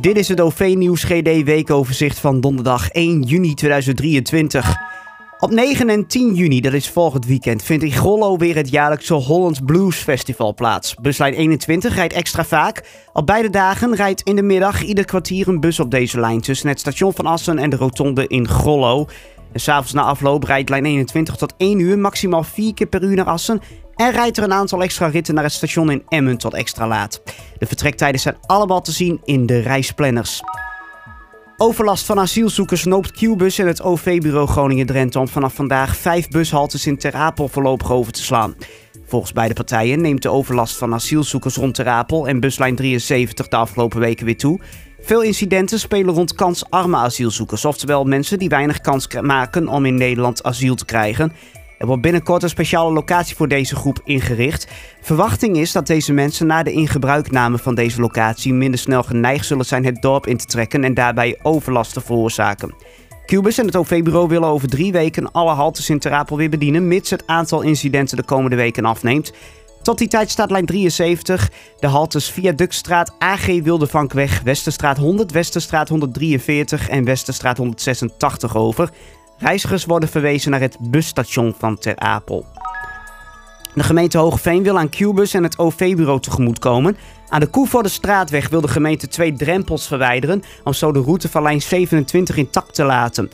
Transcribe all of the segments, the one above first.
Dit is het OV-nieuws GD weekoverzicht van donderdag 1 juni 2023. Op 9 en 10 juni, dat is volgend weekend, vindt in Grollo weer het jaarlijkse Hollands Blues Festival plaats. Buslijn 21 rijdt extra vaak. Op beide dagen rijdt in de middag ieder kwartier een bus op deze lijn tussen het station van Assen en de rotonde in Grollo. En s'avonds na afloop rijdt lijn 21 tot 1 uur, maximaal 4 keer per uur naar Assen. En rijdt er een aantal extra ritten naar het station in Emmen tot extra laat. De vertrektijden zijn allemaal te zien in de reisplanners. Overlast van asielzoekers noopt Qbus en het OV-bureau Groningen-Drenthe om vanaf vandaag vijf bushaltes in Ter Apel voorlopig over te slaan. Volgens beide partijen neemt de overlast van asielzoekers rond Ter Apel en buslijn 73 de afgelopen weken weer toe. Veel incidenten spelen rond kansarme asielzoekers, oftewel mensen die weinig kans maken om in Nederland asiel te krijgen. Er wordt binnenkort een speciale locatie voor deze groep ingericht. Verwachting is dat deze mensen na de ingebruikname van deze locatie minder snel geneigd zullen zijn het dorp in te trekken en daarbij overlast te veroorzaken. Cubus en het OV-bureau willen over drie weken alle haltes in Terapel weer bedienen, mits het aantal incidenten de komende weken afneemt. Tot die tijd staat lijn 73, de haltes Viaductstraat, AG Wildevankweg, Westerstraat 100, Westerstraat 143 en Westerstraat 186 over. Reizigers worden verwezen naar het busstation van Ter Apel. De gemeente Hogeveen wil aan Qbus en het OV-bureau tegemoetkomen. Aan de Koevoordestraatweg wil de gemeente twee drempels verwijderen om zo de route van lijn 27 intact te laten.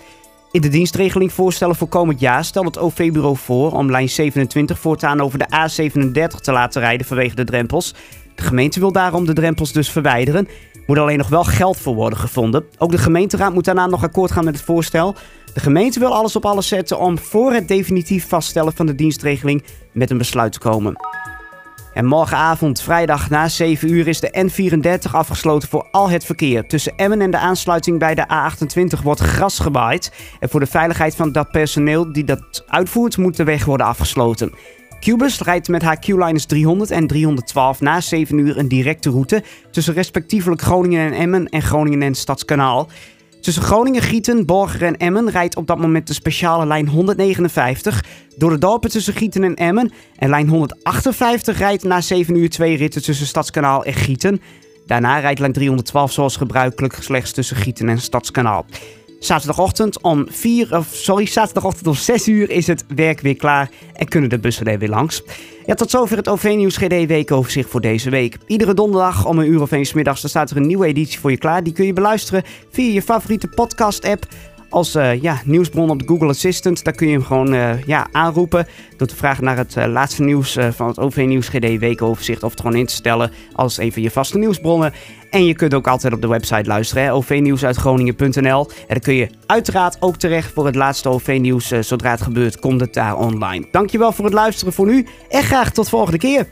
In de dienstregeling voorstellen voor komend jaar stelt het OV-bureau voor om lijn 27 voortaan over de A37 te laten rijden vanwege de drempels. De gemeente wil daarom de drempels dus verwijderen. Moet alleen nog wel geld voor worden gevonden. Ook de gemeenteraad moet daarna nog akkoord gaan met het voorstel. De gemeente wil alles op alles zetten om voor het definitief vaststellen van de dienstregeling met een besluit te komen. En morgenavond, vrijdag na 7 uur, is de N34 afgesloten voor al het verkeer. Tussen Emmen en de aansluiting bij de A28 wordt gras gebaaid. En voor de veiligheid van dat personeel die dat uitvoert, moet de weg worden afgesloten. Qbus rijdt met haar Q-Liners 300 en 312 na 7 uur een directe route tussen respectievelijk Groningen en Emmen en Groningen en Stadskanaal. Tussen Groningen, Gieten, Borger en Emmen rijdt op dat moment de speciale lijn 159. Door de dorpen tussen Gieten en Emmen. En lijn 158 rijdt na 7 uur twee ritten tussen Stadskanaal en Gieten. Daarna rijdt lijn 312 zoals gebruikelijk slechts tussen Gieten en Stadskanaal. Zaterdagochtend om 4, of sorry, zaterdagochtend om 6 uur is het werk weer klaar en kunnen de bussen er weer langs. Ja, tot zover het OV-nieuws GD weekoverzicht voor deze week. Iedere donderdag om een uur of eens middags staat er een nieuwe editie voor je klaar. Die kun je beluisteren via je favoriete podcast-app als uh, ja, nieuwsbron op de Google Assistant. Daar kun je hem gewoon uh, ja, aanroepen door te vragen naar het uh, laatste nieuws van het OV-nieuws GD weekoverzicht. Of het gewoon in te stellen als een van je vaste nieuwsbronnen. En je kunt ook altijd op de website luisteren, ovnieuwsuitgroningen.nl. En dan kun je uiteraard ook terecht voor het laatste OV-nieuws. zodra het gebeurt, komt het daar online. Dankjewel voor het luisteren voor nu en graag tot volgende keer.